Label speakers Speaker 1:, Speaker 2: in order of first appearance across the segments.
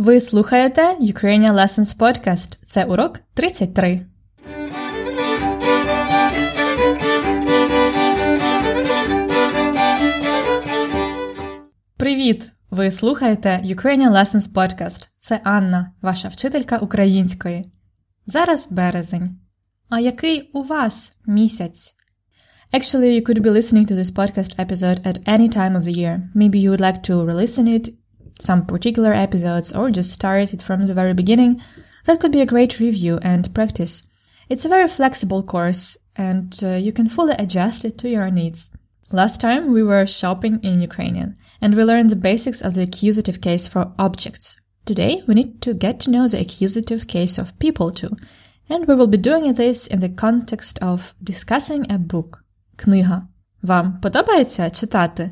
Speaker 1: Ви слухаєте Ukrainian Lessons Podcast. Це урок 33. Привіт! Ви слухаєте Ukrainian Lessons Podcast. Це Анна, ваша вчителька української. Зараз березень. А який у вас місяць? Actually, you could be listening to this podcast episode at any time of the year. Maybe you would like to re-listen it, some particular episodes, or just start it from the very beginning. That could be a great review and practice. It's a very flexible course, and uh, you can fully adjust it to your needs. Last time we were shopping in Ukrainian, and we learned the basics of the accusative case for objects. Today we need to get to know the accusative case of people too, and we will be doing this in the context of discussing a book. Книга. Вам подобається читати?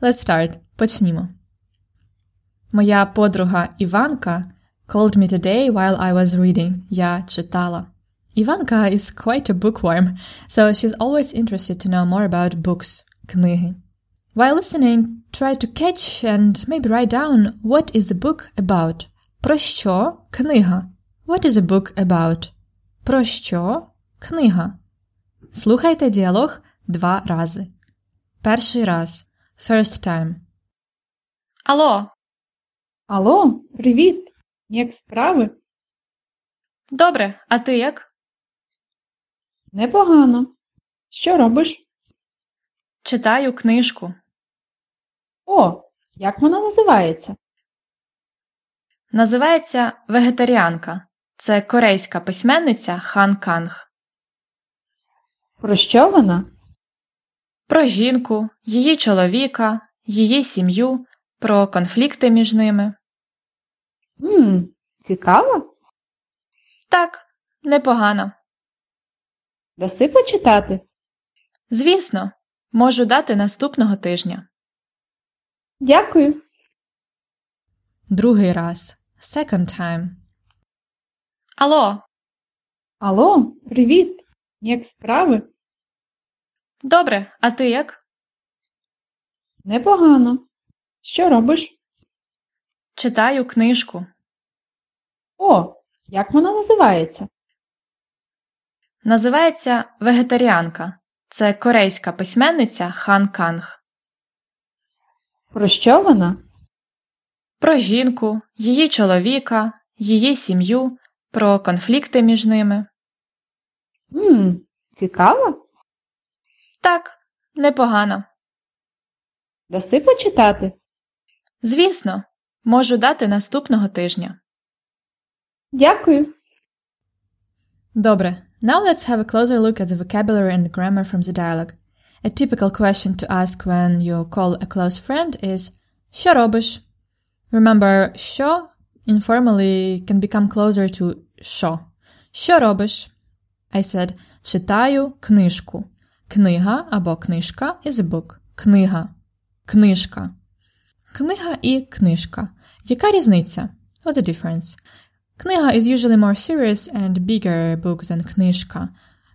Speaker 1: Let's start. Почнімо. Моя подруга Іванка called me today while I was reading. Я читала. Іванка is quite a bookworm, so she's always interested to know more about books, книги. While listening, try to catch and maybe write down what is the book about. Про що книга? What is a book about? Про що книга? Слухайте діалог два рази. Перший раз. First time. Алло,
Speaker 2: Алло, привіт! Як справи?
Speaker 1: добре, а ти як?
Speaker 2: Непогано. Що робиш?
Speaker 1: Читаю книжку.
Speaker 2: О, як вона називається?
Speaker 1: Називається Вегетаріанка. Це корейська письменниця Хан Канг.
Speaker 2: Про що вона?
Speaker 1: Про жінку, її чоловіка, її сім'ю, про конфлікти між ними.
Speaker 2: Ммм, цікаво?
Speaker 1: Так, непогано.
Speaker 2: Даси почитати?
Speaker 1: Звісно, можу дати наступного тижня.
Speaker 2: Дякую.
Speaker 1: Другий раз. Second time. Алло,
Speaker 2: Алло, привіт! Як справи?
Speaker 1: добре, а ти як?
Speaker 2: Непогано. Що робиш?
Speaker 1: Читаю книжку.
Speaker 2: О, як вона називається?
Speaker 1: Називається Вегетаріанка. Це корейська письменниця Хан Канг.
Speaker 2: Про що вона?
Speaker 1: Про жінку, її чоловіка, її сім'ю, про конфлікти між ними.
Speaker 2: Ммм, цікаво?
Speaker 1: Так, непогано.
Speaker 2: Даси почитати?
Speaker 1: Звісно, можу дати наступного тижня.
Speaker 2: Дякую.
Speaker 1: Добре. Now let's have a closer look at the vocabulary and grammar from the dialogue. A typical question to ask when you call a close friend is Що робиш? Remember, що informally can become closer to що. Що робиш? I said читаю книжку. Книга або книжка is a book. Книга. Книжка. Книга і книжка. Яка різниця? What's the difference? Книга is usually more serious and bigger book than книжка.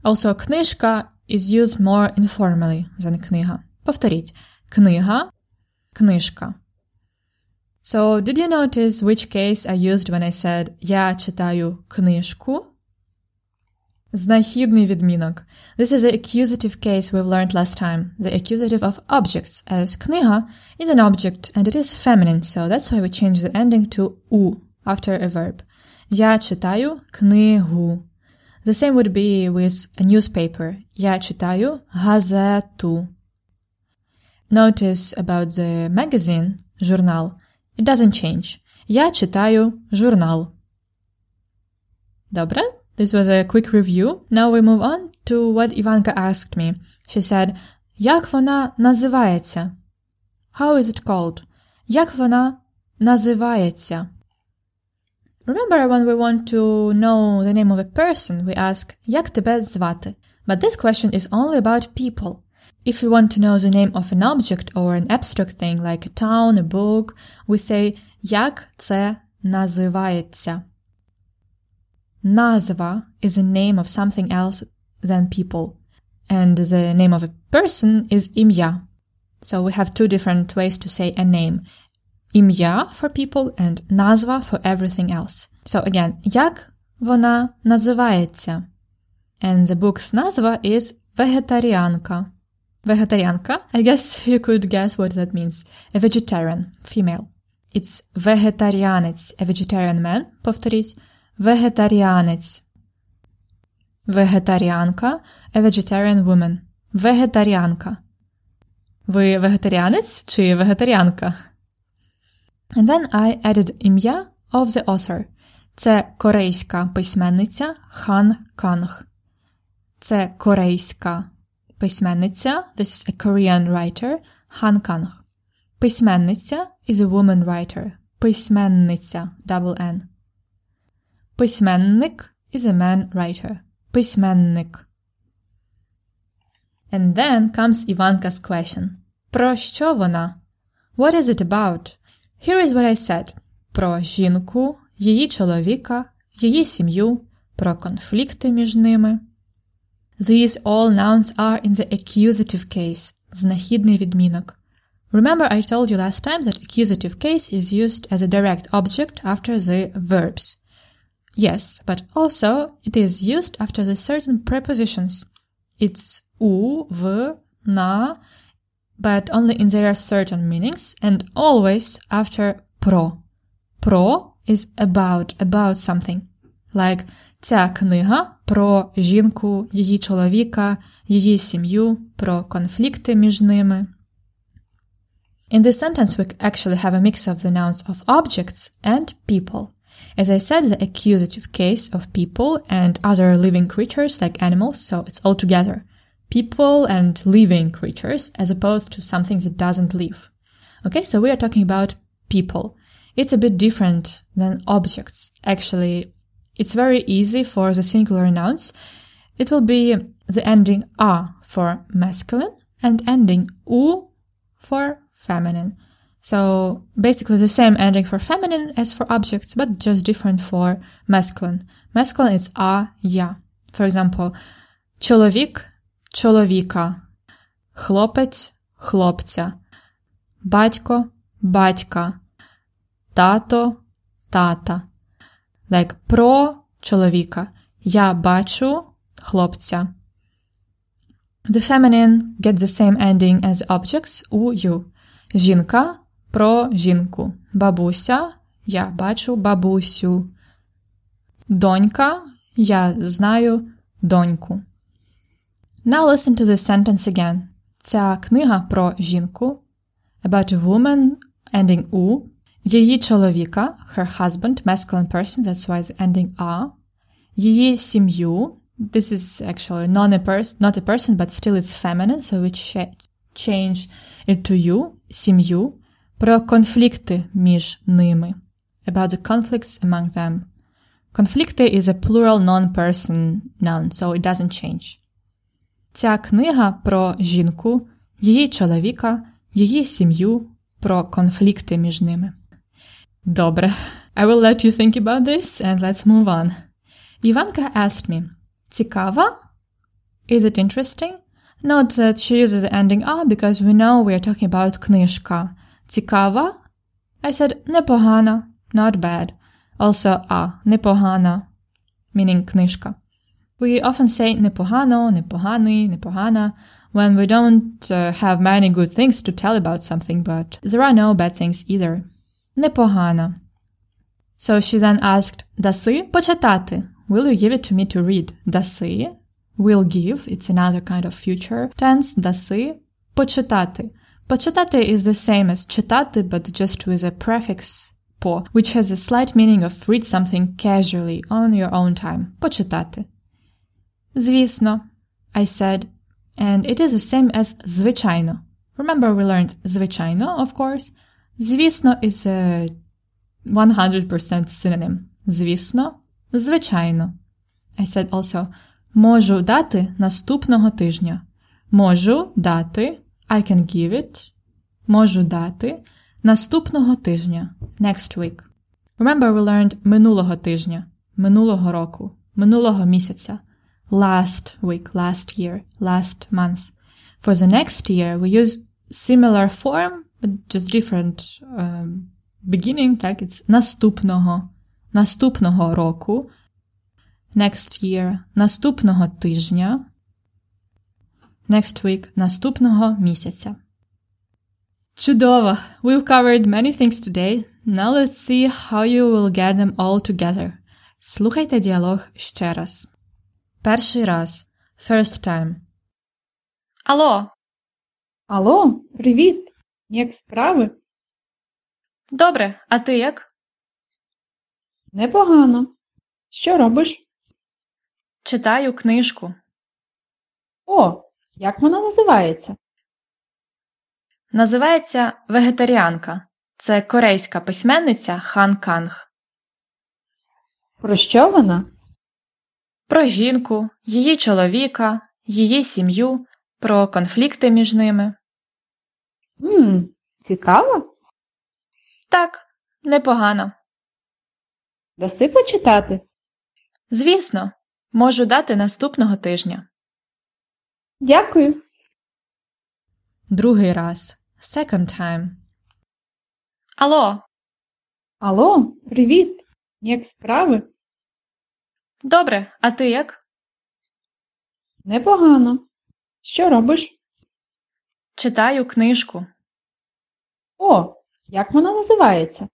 Speaker 1: Also, книжка is used more informally than книга. Повторіть. Книга, книжка. So, did you notice which case I used when I said Я читаю книжку? Знахідний відмінок. This is the accusative case we've learned last time. The accusative of objects, as книга is an object and it is feminine, so that's why we change the ending to у after a verb. Я читаю книгу. The same would be with a newspaper. Я читаю газету. Notice about the magazine, журнал. It doesn't change. Я читаю журнал. Добре? This was a quick review. Now we move on to what Ivanka asked me. She said, Як вона називається? How is it called? Як вона називається? Remember when we want to know the name of a person, we ask Як тебе звати? But this question is only about people. If we want to know the name of an object or an abstract thing like a town, a book, we say Як це називається? Назва is a name of something else than people. And the name of a person is ім'я. So we have two different ways to say a name. ім'я for people and назва for everything else. So again, як вона називається? And the book's назва is Вегетаріанка. Вегетаріанка? I guess you could guess what that means. A vegetarian, female. It's вегетаріанець, a vegetarian man, повторіть. Вегетаріанець. Вегетаріанка, a vegetarian woman. Вегетаріанка. Ви вегетаріанець чи вегетаріанка? And then I added ім'я of the author. Це корейська письменниця Хан Канг. Це корейська письменниця. This is a Korean writer. Хан Канг. Письменниця is a woman writer. Письменниця double N. Письменник is a man writer. Письменник. And then comes Ivanka's question. Про що вона? What is it about? Here is what I said. Про жінку, її чоловіка, її сім'ю, про конфлікти між ними. These all nouns are in the accusative case. Знахідний відмінок. Remember I told you last time that accusative case is used as a direct object after the verbs. Yes, but also it is used after the certain prepositions. It's u, v, na, but only in their certain meanings and always after pro. Pro is about, about something. Like ця книга про жінку, її чоловіка, її сім'ю, про конфлікти між ними. In this sentence, we actually have a mix of the nouns of objects and people. As I said, the accusative case of people and other living creatures like animals, so it's all together. People and living creatures as opposed to something that doesn't live. Okay, so we are talking about people. It's a bit different than objects. Actually, it's very easy for the singular nouns. It will be the ending a for masculine and ending u for feminine. So basically the same ending for feminine as for objects, but just different for masculine. Masculine it's a, я. For example, чоловік, чоловіка, хлопець, хлопця, батько, батька, тато, тата. Like про чоловіка. Я бачу хлопця. The feminine get the same ending as objects у you. Жінка про жінку. Бабуся я бачу бабусю. Донька я знаю доньку. Now listen to this sentence again. Ця книга про жінку about a woman ending у її чоловіка, her husband, masculine person, that's why the ending a, її сім'ю, this is actually not a person, not a person, but still it's feminine, so we ch- change it to you, сім'ю, про конфлікти між ними, about the conflicts among them. Конфлікти is a plural non-person noun, so it doesn't change. Ця книга про жінку, її чоловіка, її сім'ю, про конфлікти між ними. Добре. I will let you think about this and let's move on. Ivanka asked me, Цікава? Is it interesting? Note that she uses the ending a because we know we are talking about книжка. Цікава? I said непогана, not bad. Also a, непогана, meaning книжка. We often say непогано, непоганий, непогана when we don't uh, have many good things to tell about something, but there are no bad things either. Непогана. So she then asked, Даси почитати? Will you give it to me to read? Даси. Will give. It's another kind of future tense. Даси. Почитати. Почитати is the same as читати, but just with a prefix по, which has a slight meaning of read something casually on your own time. Почитати. Звісно, I said, and it is the same as звичайно. Remember we learned звичайно, of course. Звісно is a 100% synonym. Звісно, звичайно. I said also, можу дати наступного тижня. Можу дати, I can give it. Можу дати наступного тижня. Next week. Remember we learned минулого тижня, минулого року, минулого місяця. Last week, last year, last month. For the next year, we use similar form, but just different um, beginning, так, it's наступного, наступного року, next year, наступного тижня, next week, наступного місяця. Чудово! We've covered many things today. Now let's see how you will get them all together. Слухайте діалог ще раз. Перший раз. First time. Алло,
Speaker 2: Алло, привіт! Як справи?
Speaker 1: добре, а ти як?
Speaker 2: Непогано. Що робиш?
Speaker 1: Читаю книжку.
Speaker 2: О, як вона називається?
Speaker 1: Називається Вегетаріанка. Це корейська письменниця Хан Канг.
Speaker 2: Про що вона?
Speaker 1: Про жінку, її чоловіка, її сім'ю, про конфлікти між ними.
Speaker 2: Ммм, цікаво?
Speaker 1: Так, непогано.
Speaker 2: Даси почитати?
Speaker 1: Звісно, можу дати наступного тижня.
Speaker 2: Дякую.
Speaker 1: Другий раз. Second time. Алло,
Speaker 2: Алло, привіт! Як справи?
Speaker 1: добре, а ти як?
Speaker 2: Непогано. Що робиш?
Speaker 1: Читаю книжку.
Speaker 2: О, як вона називається?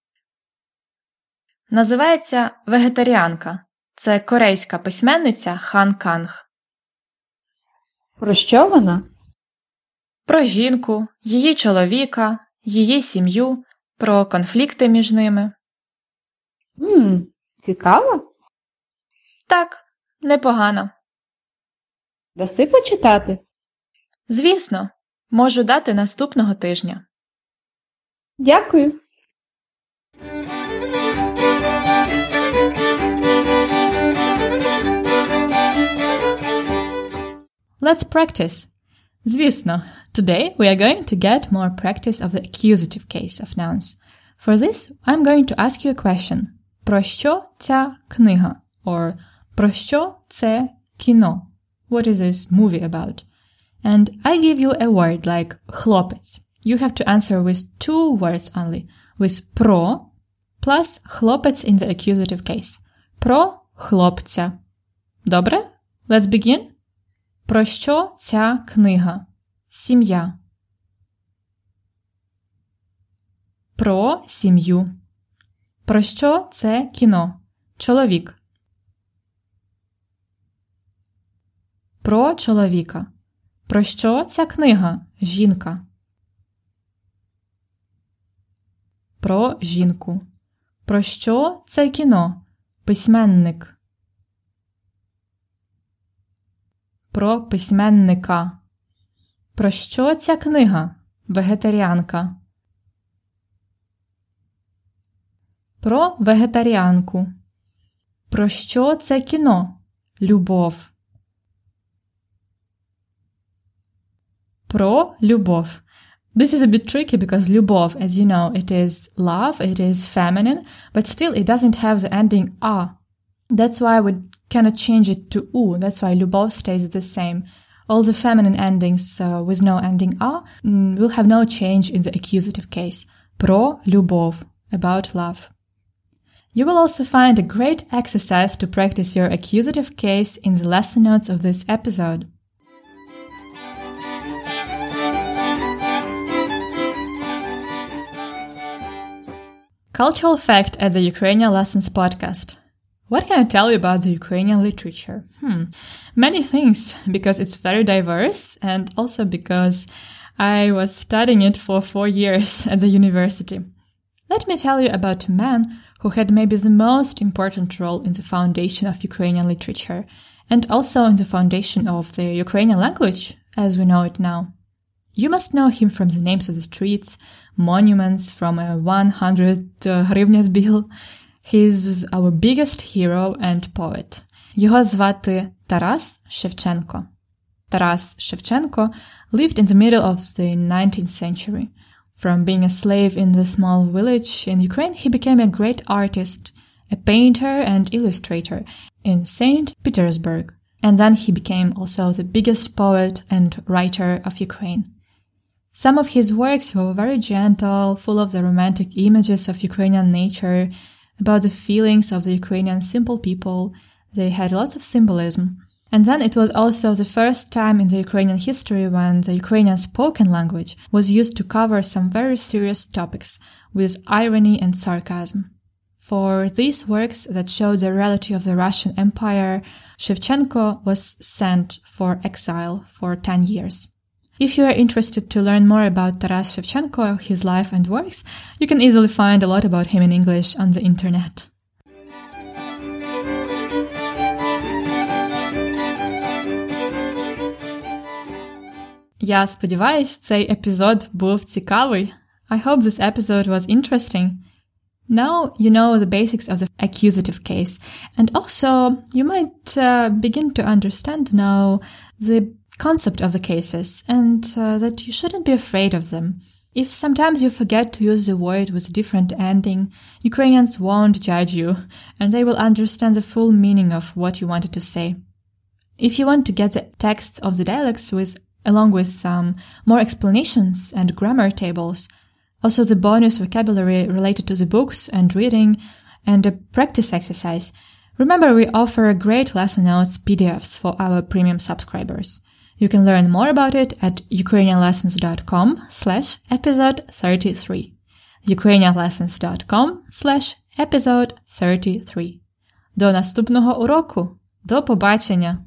Speaker 1: Називається Вегетаріанка. Це корейська письменниця Хан Канг.
Speaker 2: Про що вона?
Speaker 1: Про жінку, її чоловіка, її сім'ю, про конфлікти між ними.
Speaker 2: Ммм, цікаво?
Speaker 1: Так, непогано.
Speaker 2: Даси почитати?
Speaker 1: Звісно, можу дати наступного тижня.
Speaker 2: Дякую.
Speaker 1: Let's practice. Звісно, today we are going to get more practice of the accusative case of nouns. For this, I'm going to ask you a question. Про що ця книга? Or про що це кіно? What is this movie about? And I give you a word like хлопець. You have to answer with two words only. With про plus хлопець in the accusative case. Про хлопця. Добре? Let's begin. Про що ця книга? Сім'я. Про сім'ю. Про що це кіно? Чоловік. Про чоловіка. Про що ця книга? Жінка. Про жінку. Про що це кіно? Письменник. Про письменника. Про що ця книга? Вегетаріанка. Про вегетаріанку. Про що це кіно? Любов. Про любов. This is a bit tricky because любов, as you know, it is love, it is feminine, but still it doesn't have the ending a. That's why we cannot change it to u. That's why любов stays the same. All the feminine endings uh, with no ending a mm, will have no change in the accusative case. Про любов, about love. You will also find a great exercise to practice your accusative case in the lesson notes of this episode. Cultural fact at the Ukrainian Lessons podcast. What can I tell you about the Ukrainian literature? Hmm, many things, because it's very diverse and also because I was studying it for four years at the university. Let me tell you about a man who had maybe the most important role in the foundation of Ukrainian literature and also in the foundation of the Ukrainian language as we know it now. You must know him from the names of the streets, monuments, from a 100 uh, hryvnias bill. He's our biggest hero and poet. Його звати Тарас Шевченко. Taras Shevchenko lived in the middle of the 19th century. From being a slave in the small village in Ukraine, he became a great artist, a painter and illustrator in St. Petersburg. And then he became also the biggest poet and writer of Ukraine. Some of his works were very gentle, full of the romantic images of Ukrainian nature, about the feelings of the Ukrainian simple people. They had lots of symbolism. And then it was also the first time in the Ukrainian history when the Ukrainian spoken language was used to cover some very serious topics with irony and sarcasm. For these works that show the reality of the Russian Empire, Shevchenko was sent for exile for 10 years. If you are interested to learn more about Taras Shevchenko, his life and works, you can easily find a lot about him in English on the internet. Я сподіваюсь, цей епізод був цікавий. I hope this episode was interesting. Now you know the basics of the accusative case, and also you might uh, begin to understand now the concept of the cases and uh, that you shouldn't be afraid of them. If sometimes you forget to use the word with a different ending, Ukrainians won't judge you, and they will understand the full meaning of what you wanted to say. If you want to get the texts of the dialects with along with some more explanations and grammar tables, also the bonus vocabulary related to the books and reading, and a practice exercise. Remember, we offer a great lesson notes PDFs for our premium subscribers. You can learn more about it at ukrainianlessons.com slash episode 33. ukrainianlessons.com slash episode 33. До наступного уроку! До побачення!